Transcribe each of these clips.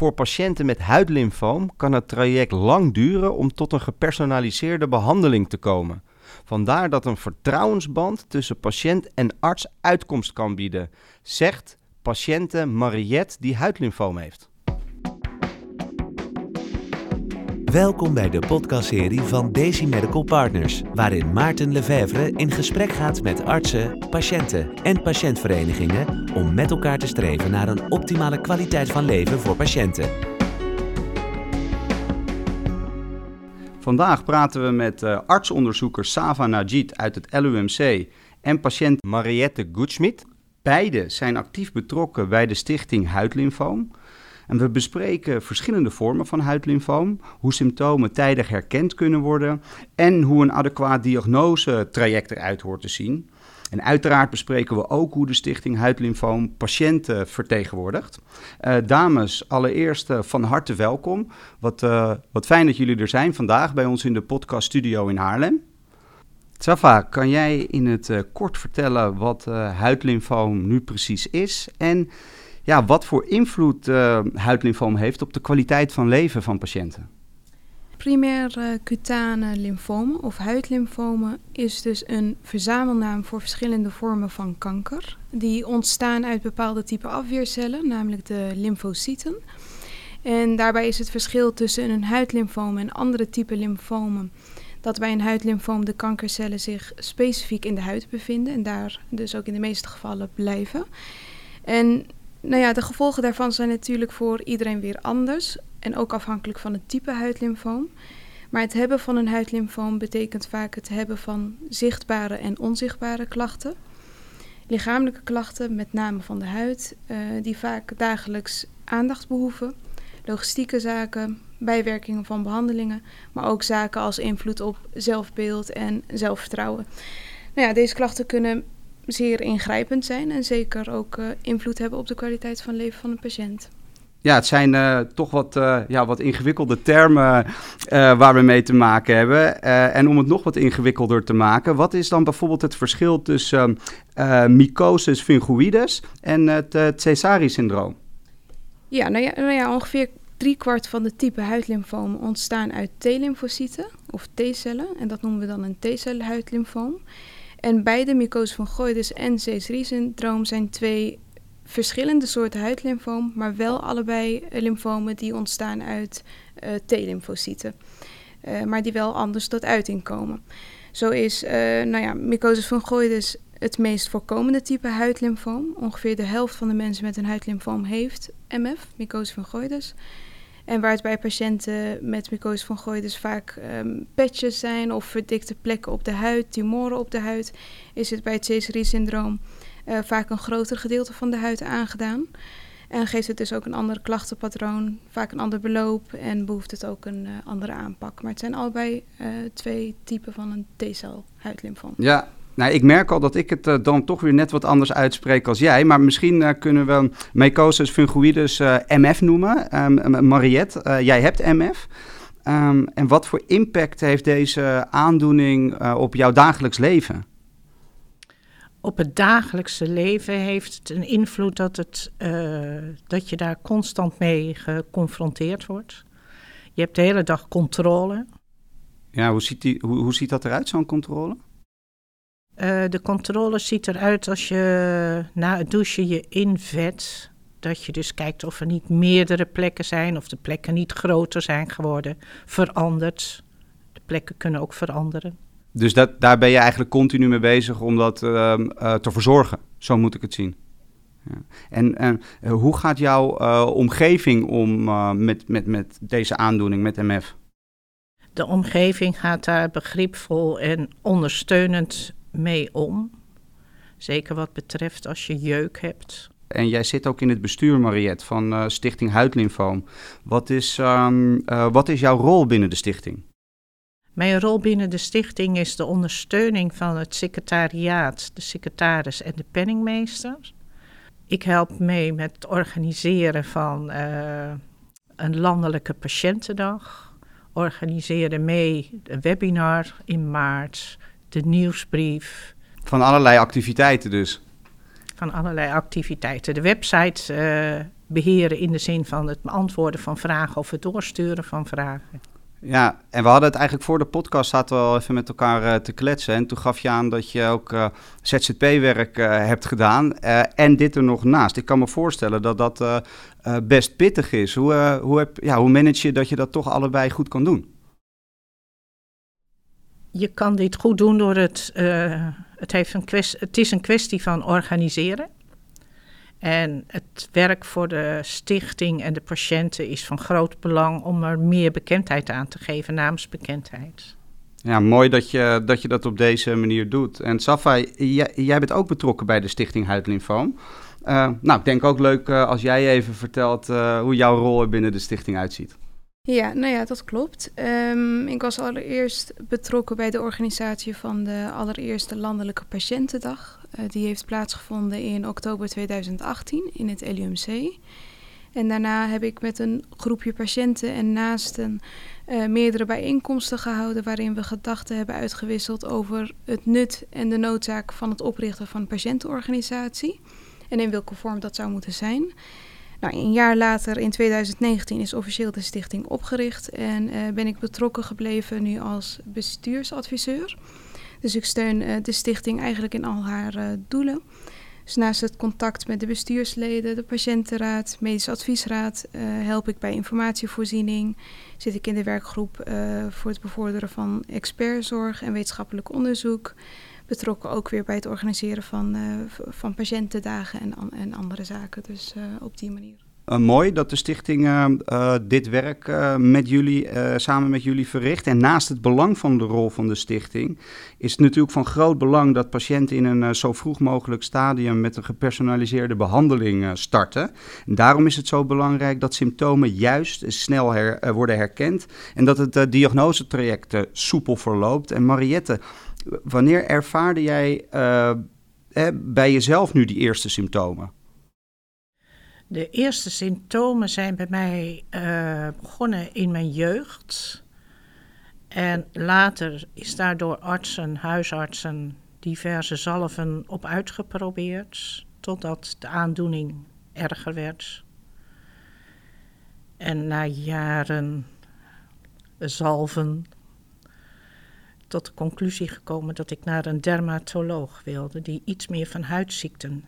Voor patiënten met huidlymfoom kan het traject lang duren om tot een gepersonaliseerde behandeling te komen. Vandaar dat een vertrouwensband tussen patiënt en arts uitkomst kan bieden, zegt patiënte Mariette die huidlymfoom heeft. Welkom bij de podcastserie van Daisy Medical Partners, waarin Maarten Lefevre in gesprek gaat met artsen, patiënten en patiëntverenigingen om met elkaar te streven naar een optimale kwaliteit van leven voor patiënten. Vandaag praten we met uh, artsonderzoeker Sava Najid uit het LUMC en patiënt Mariette Goodschmidt. Beide zijn actief betrokken bij de stichting Huidlymfoom. En we bespreken verschillende vormen van huidlymfoom, hoe symptomen tijdig herkend kunnen worden en hoe een adequaat diagnosetraject eruit hoort te zien. En uiteraard bespreken we ook hoe de Stichting Huidlymfoom patiënten vertegenwoordigt. Uh, dames, allereerst uh, van harte welkom. Wat, uh, wat fijn dat jullie er zijn vandaag bij ons in de podcaststudio in Haarlem. Safa, kan jij in het kort vertellen wat huidlymfoom nu precies is en ja, wat voor invloed uh, huidlymfoom heeft op de kwaliteit van leven van patiënten? Primair uh, cutane lymfomen of huidlymfomen is dus een verzamelnaam voor verschillende vormen van kanker. Die ontstaan uit bepaalde type afweercellen, namelijk de lymfocyten. En daarbij is het verschil tussen een huidlymfoom en andere type lymfomen dat bij een huidlymfoom de kankercellen zich specifiek in de huid bevinden en daar dus ook in de meeste gevallen blijven. En nou ja, de gevolgen daarvan zijn natuurlijk voor iedereen weer anders en ook afhankelijk van het type huidlymfoom. Maar het hebben van een huidlymfoom betekent vaak het hebben van zichtbare en onzichtbare klachten. Lichamelijke klachten, met name van de huid, uh, die vaak dagelijks aandacht behoeven. Logistieke zaken, bijwerkingen van behandelingen, maar ook zaken als invloed op zelfbeeld en zelfvertrouwen. Nou ja, deze klachten kunnen zeer ingrijpend zijn en zeker ook uh, invloed hebben op de kwaliteit van leven van een patiënt. Ja, het zijn uh, toch wat, uh, ja, wat ingewikkelde termen waar we mee te maken hebben. en om het nog wat ingewikkelder te maken, wat is dan bijvoorbeeld het verschil tussen mycosis fungoides en het Cesari-syndroom? Ja, nou ja, nou ja, ongeveer driekwart van de type huidlymfomen ontstaan uit T-lymfocyten of T-cellen. En dat noemen we dan een T-cellen huidlymfoom. En beide mycose fungoides en C3-syndroom zijn twee verschillende soorten huidlymfoom, maar wel allebei lymfomen die ontstaan uit uh, T-lymfocyten. Uh, maar die wel anders tot uiting komen. Zo is uh, nou ja, mycose fungoides het meest voorkomende type huidlymfoom. Ongeveer de helft van de mensen met een huidlymfoom heeft MF, mycose fungoides. En waar het bij patiënten met mycose fungoides vaak um, patches zijn of verdikte plekken op de huid, tumoren op de huid, is het bij het Sézary-syndroom uh, vaak een groter gedeelte van de huid aangedaan. En geeft het dus ook een ander klachtenpatroon, vaak een ander beloop en behoeft het ook een uh, andere aanpak. Maar het zijn allebei uh, twee typen van een T-cel huidlymfoom. Ja, nou, ik merk al dat ik het uh, dan toch weer net wat anders uitspreek als jij. Maar misschien uh, kunnen we mycosis fungoides uh, MF noemen. Um, Mariette, jij hebt MF. Um, en wat voor impact heeft deze aandoening op jouw dagelijks leven? Op het dagelijkse leven heeft het een invloed dat, het, dat je daar constant mee geconfronteerd wordt. Je hebt de hele dag controle. Ja, hoe ziet, die, hoe, hoe ziet dat eruit, zo'n controle? Uh, de controle ziet eruit als je na het douchen je invet. Dat je dus kijkt of er niet meerdere plekken zijn, of de plekken niet groter zijn geworden, veranderd. De plekken kunnen ook veranderen. Dus dat, daar ben je eigenlijk continu mee bezig om dat uh, uh, te verzorgen. Zo moet ik het zien. Ja. En hoe gaat jouw omgeving om met, met, met deze aandoening, met MF? De omgeving gaat daar begripvol en ondersteunend mee om. Zeker wat betreft als je jeuk hebt. En jij zit ook in het bestuur, Mariette, van uh, Stichting Huidlymfoom. Wat is, um, uh, wat is jouw rol binnen de stichting? Mijn rol binnen de stichting is de ondersteuning van het secretariaat, de secretaris en de penningmeester. Ik help mee met het organiseren van uh, een landelijke patiëntendag. Organiseren mee een webinar in maart de nieuwsbrief. Van allerlei activiteiten dus? Van allerlei activiteiten. De website uh, beheren in de zin van het beantwoorden van vragen of het doorsturen van vragen. Ja, en we hadden het eigenlijk voor de podcast zaten we al even met elkaar uh, te kletsen. En toen gaf je aan dat je ook uh, ZZP-werk uh, hebt gedaan en dit er nog naast. Ik kan me voorstellen dat dat best pittig is. Hoe, hoe, heb, ja, hoe manage je dat je dat toch allebei goed kan doen? Je kan dit goed doen door het... het, heeft een kwestie, het is een kwestie van organiseren. En het werk voor de stichting en de patiënten is van groot belang om er meer bekendheid aan te geven, naamsbekendheid. Ja, mooi dat je dat, je dat op deze manier doet. En Safa, jij, bent ook betrokken bij de Stichting Huidlymfoom. Uh, nou, ik denk ook leuk uh, als jij even vertelt hoe jouw rol er binnen de stichting uitziet. Ja, nou ja, dat klopt. Um, ik was allereerst betrokken bij de organisatie van de allereerste Landelijke Patiëntendag. Uh, die heeft plaatsgevonden in oktober 2018 in het LUMC. En daarna heb ik met een groepje patiënten en naasten uh, meerdere bijeenkomsten gehouden waarin we gedachten hebben uitgewisseld over het nut en de noodzaak van het oprichten van een patiëntenorganisatie en in welke vorm dat zou moeten zijn. Nou, een jaar later, in 2019, is officieel de stichting opgericht en uh, ben ik betrokken gebleven nu als bestuursadviseur. Dus ik steun uh, de stichting eigenlijk in al haar uh, doelen. Dus naast het contact met de bestuursleden, de patiëntenraad, medische adviesraad, help ik bij informatievoorziening. Zit ik in de werkgroep voor het bevorderen van expertzorg en wetenschappelijk onderzoek betrokken ook weer bij het organiseren van, uh, van patiëntendagen en, en andere zaken. Dus uh, op die manier. Uh, mooi dat de stichting dit werk met jullie, samen met jullie verricht. En naast het belang van de rol van de stichting is het natuurlijk van groot belang dat patiënten in een zo vroeg mogelijk stadium met een gepersonaliseerde behandeling starten. En daarom is het zo belangrijk dat symptomen juist snel her, worden herkend en dat het diagnosetraject soepel verloopt. En Mariette, Wanneer ervaarde jij uh, bij jezelf nu die eerste symptomen? De eerste symptomen zijn bij mij uh, begonnen in mijn jeugd. En later is daardoor artsen, huisartsen, diverse zalven op uitgeprobeerd. Totdat de aandoening erger werd. En na jaren zalven tot de conclusie gekomen dat ik naar een dermatoloog wilde, die iets meer van huidziekten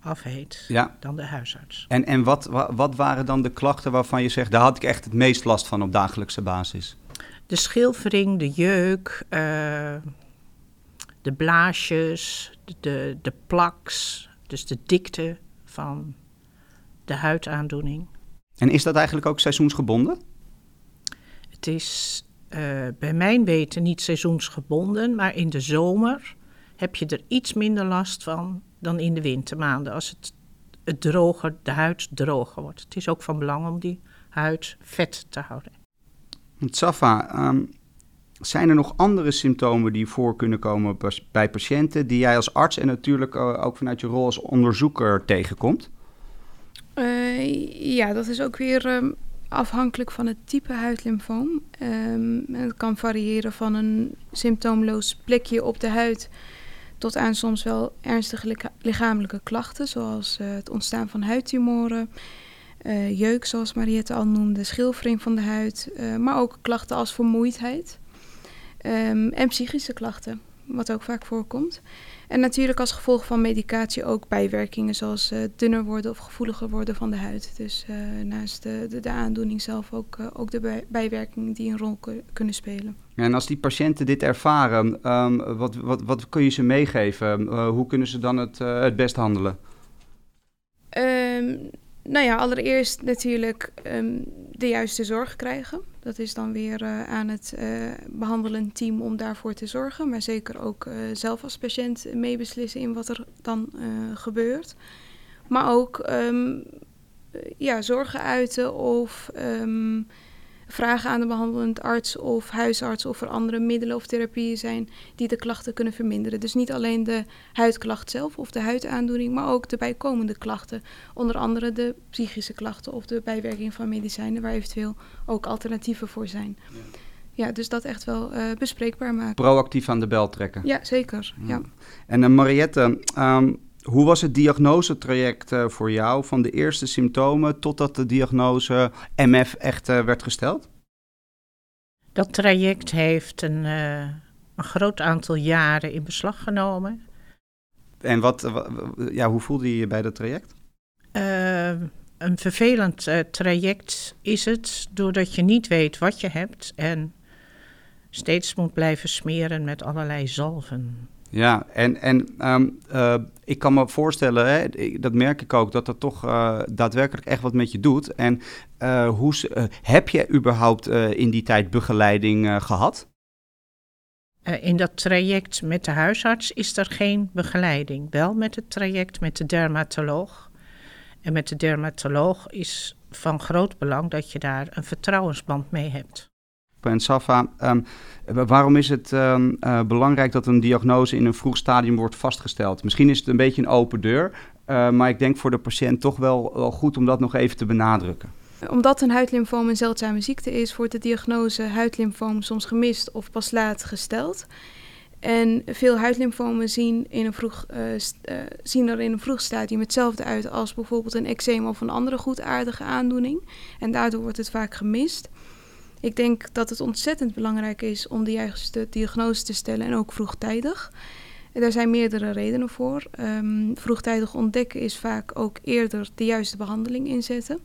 afheet ja. dan de huisarts. En, en wat, wat, waren dan de klachten waarvan je zegt, daar had ik echt het meest last van op dagelijkse basis? De schilfering, de jeuk, uh, de blaasjes, de, de plaks, dus de dikte van de huidaandoening. En is dat eigenlijk ook seizoensgebonden? Het is uh, bij mijn weten niet seizoensgebonden, maar in de zomer heb je er iets minder last van dan in de wintermaanden. Als het, het droger, de huid droger wordt. Het is ook van belang om die huid vet te houden. Safa, um, zijn er nog andere symptomen die voor kunnen komen bij patiënten die jij als arts en natuurlijk uh, ook vanuit je rol als onderzoeker tegenkomt? Uh, ja, dat is ook weer um, afhankelijk van het type huidlymfoom. Um, het kan variëren van een symptoomloos plekje op de huid tot aan soms wel ernstige lichamelijke klachten, zoals uh, het ontstaan van huidtumoren, uh, jeuk, zoals Mariette al noemde, schilfering van de huid, uh, maar ook klachten als vermoeidheid um, en psychische klachten, wat ook vaak voorkomt. En natuurlijk als gevolg van medicatie ook bijwerkingen zoals uh, dunner worden of gevoeliger worden van de huid. Dus uh, naast de, de, de, aandoening zelf ook, uh, ook de bij, bijwerkingen die een rol kunnen spelen. En als die patiënten dit ervaren, um, wat, wat, wat kun je ze meegeven? hoe kunnen ze dan het, het best handelen? Um, nou ja, allereerst natuurlijk um, de juiste zorg krijgen. Dat is dan weer uh, aan het uh, behandelend team om daarvoor te zorgen. Maar zeker ook uh, zelf als patiënt meebeslissen in wat er dan gebeurt. Maar ook um, ja, zorgen uiten of um, vragen aan de behandelend arts of huisarts of er andere middelen of therapieën zijn die de klachten kunnen verminderen. Dus niet alleen de huidklacht zelf of de huidaandoening, maar ook de bijkomende klachten. Onder andere de psychische klachten of de bijwerking van medicijnen, waar eventueel ook alternatieven voor zijn. Ja. Ja, dus dat echt wel uh, bespreekbaar maken. Proactief aan de bel trekken. Ja, zeker. Ja. En uh, Mariette, um, hoe was het diagnosetraject uh, voor jou van de eerste symptomen totdat de diagnose MF echt werd gesteld? Dat traject heeft een, een groot aantal jaren in beslag genomen. En wat, ja, hoe voelde je je bij dat traject? een vervelend traject is het, doordat je niet weet wat je hebt en steeds moet blijven smeren met allerlei zalven. Ja, en, en ehm, eh, ik kan me voorstellen, hè, dat merk ik ook, dat dat toch uh, daadwerkelijk echt wat met je doet. En uh, hoe, heb je überhaupt in die tijd begeleiding gehad? in dat traject met de huisarts is er geen begeleiding. Wel met het traject met de dermatoloog. En met de dermatoloog is van groot belang dat je daar een vertrouwensband mee hebt. En Safa, um, waarom is het um, uh, belangrijk dat een diagnose in een vroeg stadium wordt vastgesteld? Misschien is het een beetje een open deur, uh, maar ik denk voor de patiënt toch wel, goed om dat nog even te benadrukken. Omdat een huidlymfoom een zeldzame ziekte is, wordt de diagnose huidlymfoom soms gemist of pas laat gesteld. En veel huidlymfomen zien, in een vroeg, uh, zien er in een vroeg stadium hetzelfde uit als bijvoorbeeld een eczeem of een andere goedaardige aandoening. En daardoor wordt het vaak gemist. Ik denk dat het ontzettend belangrijk is om de juiste diagnose te stellen en ook vroegtijdig. Daar zijn meerdere redenen voor. Um, vroegtijdig ontdekken is vaak ook eerder de juiste behandeling inzetten.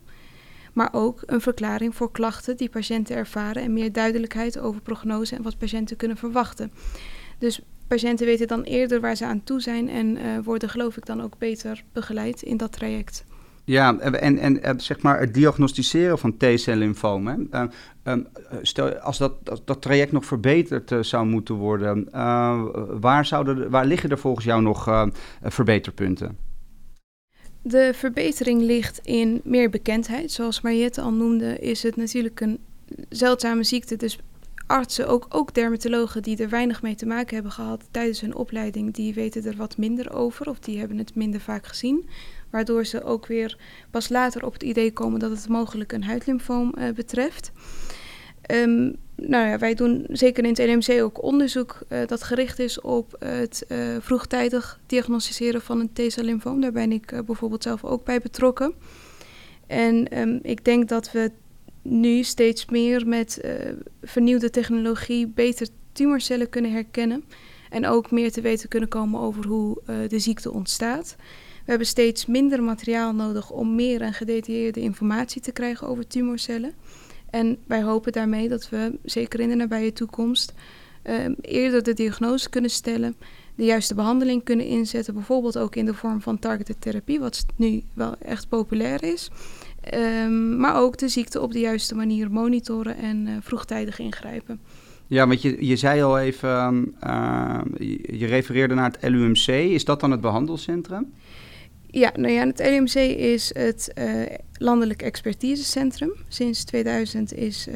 Maar ook een verklaring voor klachten die patiënten ervaren en meer duidelijkheid over prognose en wat patiënten kunnen verwachten. Dus patiënten weten dan eerder waar ze aan toe zijn en uh, worden geloof ik dan ook beter begeleid in dat traject. Ja, en, en, zeg maar het diagnosticeren van T-cel-lymfoom. Uh, um, stel, als dat, dat traject nog verbeterd uh, zou moeten worden, uh, waar, zouden, waar liggen er volgens jou nog verbeterpunten? De verbetering ligt in meer bekendheid. Zoals Mariette al noemde, is het natuurlijk een zeldzame ziekte. Dus artsen, ook, ook dermatologen die er weinig mee te maken hebben gehad tijdens hun opleiding, die weten er wat minder over of die hebben het minder vaak gezien. Waardoor ze ook weer pas later op het idee komen dat het mogelijk een huidlymfoom uh, betreft. Um, nou ja, wij doen zeker in het LMC ook onderzoek uh, dat gericht is op het uh, vroegtijdig diagnosticeren van een T-cel-lymfoom. Daar ben ik bijvoorbeeld zelf ook bij betrokken. En um, ik denk dat we nu steeds meer met vernieuwde technologie beter tumorcellen kunnen herkennen. En ook meer te weten kunnen komen over hoe de ziekte ontstaat. We hebben steeds minder materiaal nodig om meer en gedetailleerde informatie te krijgen over tumorcellen. En wij hopen daarmee dat we, zeker in de nabije toekomst, uh, eerder de diagnose kunnen stellen, de juiste behandeling kunnen inzetten, bijvoorbeeld ook in de vorm van targeted therapie, wat nu wel echt populair is. Um, maar ook de ziekte op de juiste manier monitoren en uh, vroegtijdig ingrijpen. Ja, want je, je zei al even, uh, je refereerde naar het LUMC. Is dat dan het behandelcentrum? Ja, nou ja, het LMC is het uh, Landelijk Expertisecentrum. Sinds 2000 is, uh,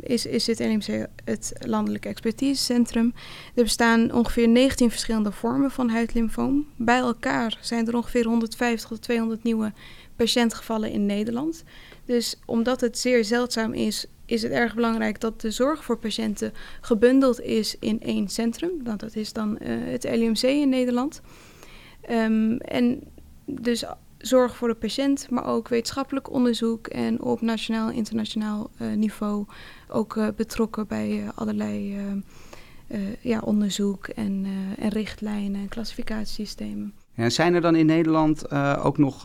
is, is het LMC het Landelijk Expertisecentrum. Er bestaan ongeveer 19 verschillende vormen van huidlymfoom. Bij elkaar zijn er ongeveer 150 tot 200 nieuwe patiëntgevallen in Nederland. Dus omdat het zeer zeldzaam is, is het erg belangrijk dat de zorg voor patiënten gebundeld is in één centrum. Dat is dan uh, het LMC in Nederland. Um, en dus zorg voor de patiënt, maar ook wetenschappelijk onderzoek en op nationaal en internationaal uh, niveau ook uh, betrokken bij uh, allerlei ja, onderzoek en, en richtlijnen en klassificatiesystemen. En zijn er dan in Nederland ook nog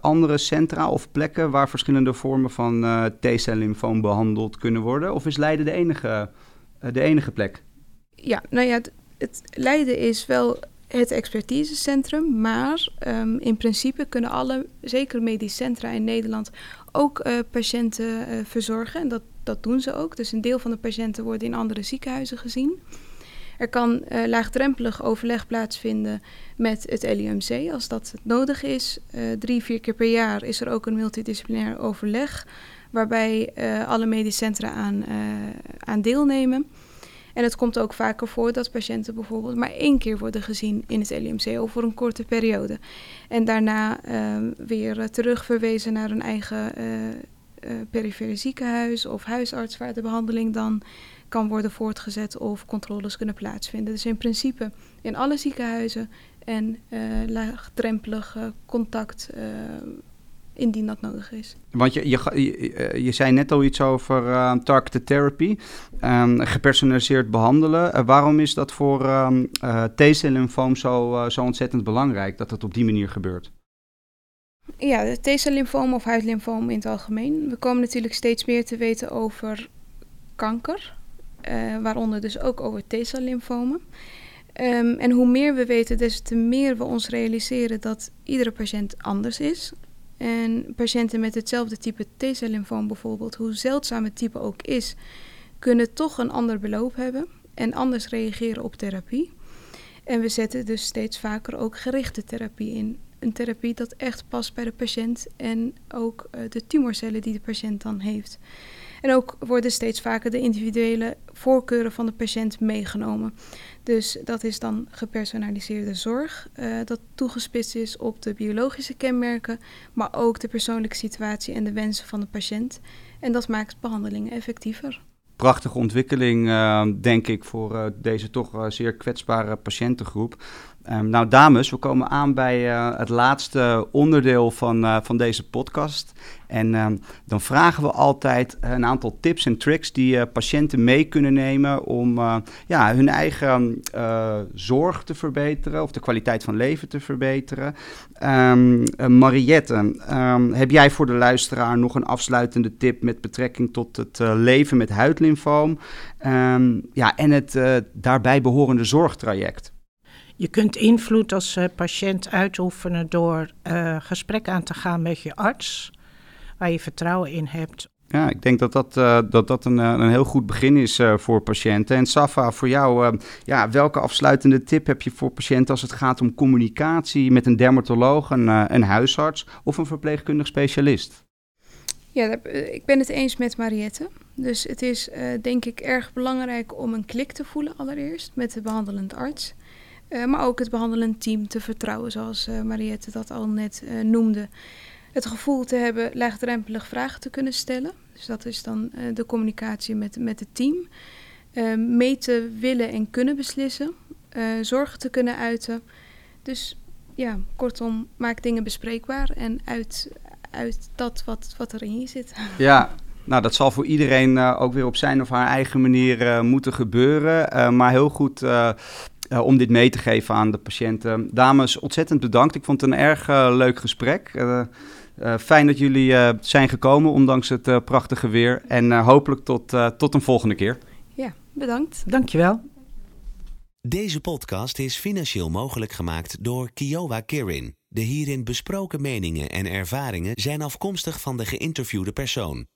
andere centra of plekken waar verschillende vormen van T-cel lymfoom behandeld kunnen worden? Of is Leiden de enige, de enige plek? Ja, nou ja, het, het Leiden is wel het expertisecentrum. Maar um, in principe kunnen alle, zeker medisch centra in Nederland, ook uh, patiënten uh, verzorgen. En dat, dat doen ze ook. Dus een deel van de patiënten worden in andere ziekenhuizen gezien. Er kan uh, laagdrempelig overleg plaatsvinden met het LUMC als dat nodig is. drie, vier keer per jaar is er ook een multidisciplinair overleg waarbij alle medisch centra aan, aan deelnemen. En het komt ook vaker voor dat patiënten bijvoorbeeld maar één keer worden gezien in het LUMC of voor een korte periode. En daarna uh, weer terugverwezen naar een eigen uh, perifere ziekenhuis of huisarts waar de behandeling dan kan worden voortgezet of controles kunnen plaatsvinden. Dus in principe in alle ziekenhuizen en laagdrempelig contact indien dat nodig is. Want je, je, je, zei net al iets over uh, targeted therapy, um, gepersonaliseerd behandelen. Uh, waarom is dat voor um, uh, T-cel-lymfoom zo, zo ontzettend belangrijk dat het op die manier gebeurt? Ja, T-cel-lymfoom of huidlymfoom in het algemeen. We komen natuurlijk steeds meer te weten over kanker, waaronder dus ook over T-cel-lymfomen. Um, en hoe meer we weten, des te meer we ons realiseren dat iedere patiënt anders is. En patiënten met hetzelfde type T-cel-lymfoom bijvoorbeeld, hoe zeldzaam het type ook is, kunnen toch een ander beloop hebben en anders reageren op therapie. En we zetten dus steeds vaker ook gerichte therapie in. Een therapie dat echt past bij de patiënt en ook uh, de tumorcellen die de patiënt dan heeft. En ook worden steeds vaker de individuele voorkeuren van de patiënt meegenomen. Dus dat is dan gepersonaliseerde zorg, uh, dat toegespitst is op de biologische kenmerken, maar ook de persoonlijke situatie en de wensen van de patiënt. En dat maakt behandelingen effectiever. Prachtige ontwikkeling, uh, denk ik, voor uh, deze toch zeer kwetsbare patiëntengroep. Um, nou, dames, we komen aan bij uh, het laatste onderdeel van, uh, van deze podcast. En um, dan vragen we altijd een aantal tips en tricks die patiënten mee kunnen nemen om ja, hun eigen zorg te verbeteren of de kwaliteit van leven te verbeteren. Um, Mariette, heb jij voor de luisteraar nog een afsluitende tip met betrekking tot het leven met huidlymfoom ja, en het daarbij behorende zorgtraject? Je kunt invloed als uh, patiënt uitoefenen door uh, gesprek aan te gaan met je arts, waar je vertrouwen in hebt. Ja, ik denk dat dat, uh, dat, dat een, een heel goed begin is voor patiënten. En Safa, voor jou, ja, welke afsluitende tip heb je voor patiënten als het gaat om communicatie met een dermatoloog, een, een huisarts of een verpleegkundig specialist? Ja, ik ben het eens met Mariette. Dus het is denk ik erg belangrijk om een klik te voelen allereerst met de behandelend arts. Uh, maar ook het behandelend team te vertrouwen, zoals uh, Mariette dat al net uh, noemde. Het gevoel te hebben laagdrempelig vragen te kunnen stellen. Dus dat is dan de communicatie met, met het team. mee te willen en kunnen beslissen. zorgen te kunnen uiten. Dus ja, kortom, maak dingen bespreekbaar en uit, uit dat wat, wat er in je zit. Ja, nou, dat zal voor iedereen ook weer op zijn of haar eigen manier moeten gebeuren. maar heel goed uh, om dit mee te geven aan de patiënten. Dames, ontzettend bedankt. Ik vond het een erg uh, leuk gesprek. Uh, fijn dat jullie zijn gekomen, ondanks het prachtige weer. En hopelijk tot, tot een volgende keer. Ja, bedankt. Dankjewel. Deze podcast is financieel mogelijk gemaakt door Kiowa Kirin. De hierin besproken meningen en ervaringen zijn afkomstig van de geïnterviewde persoon.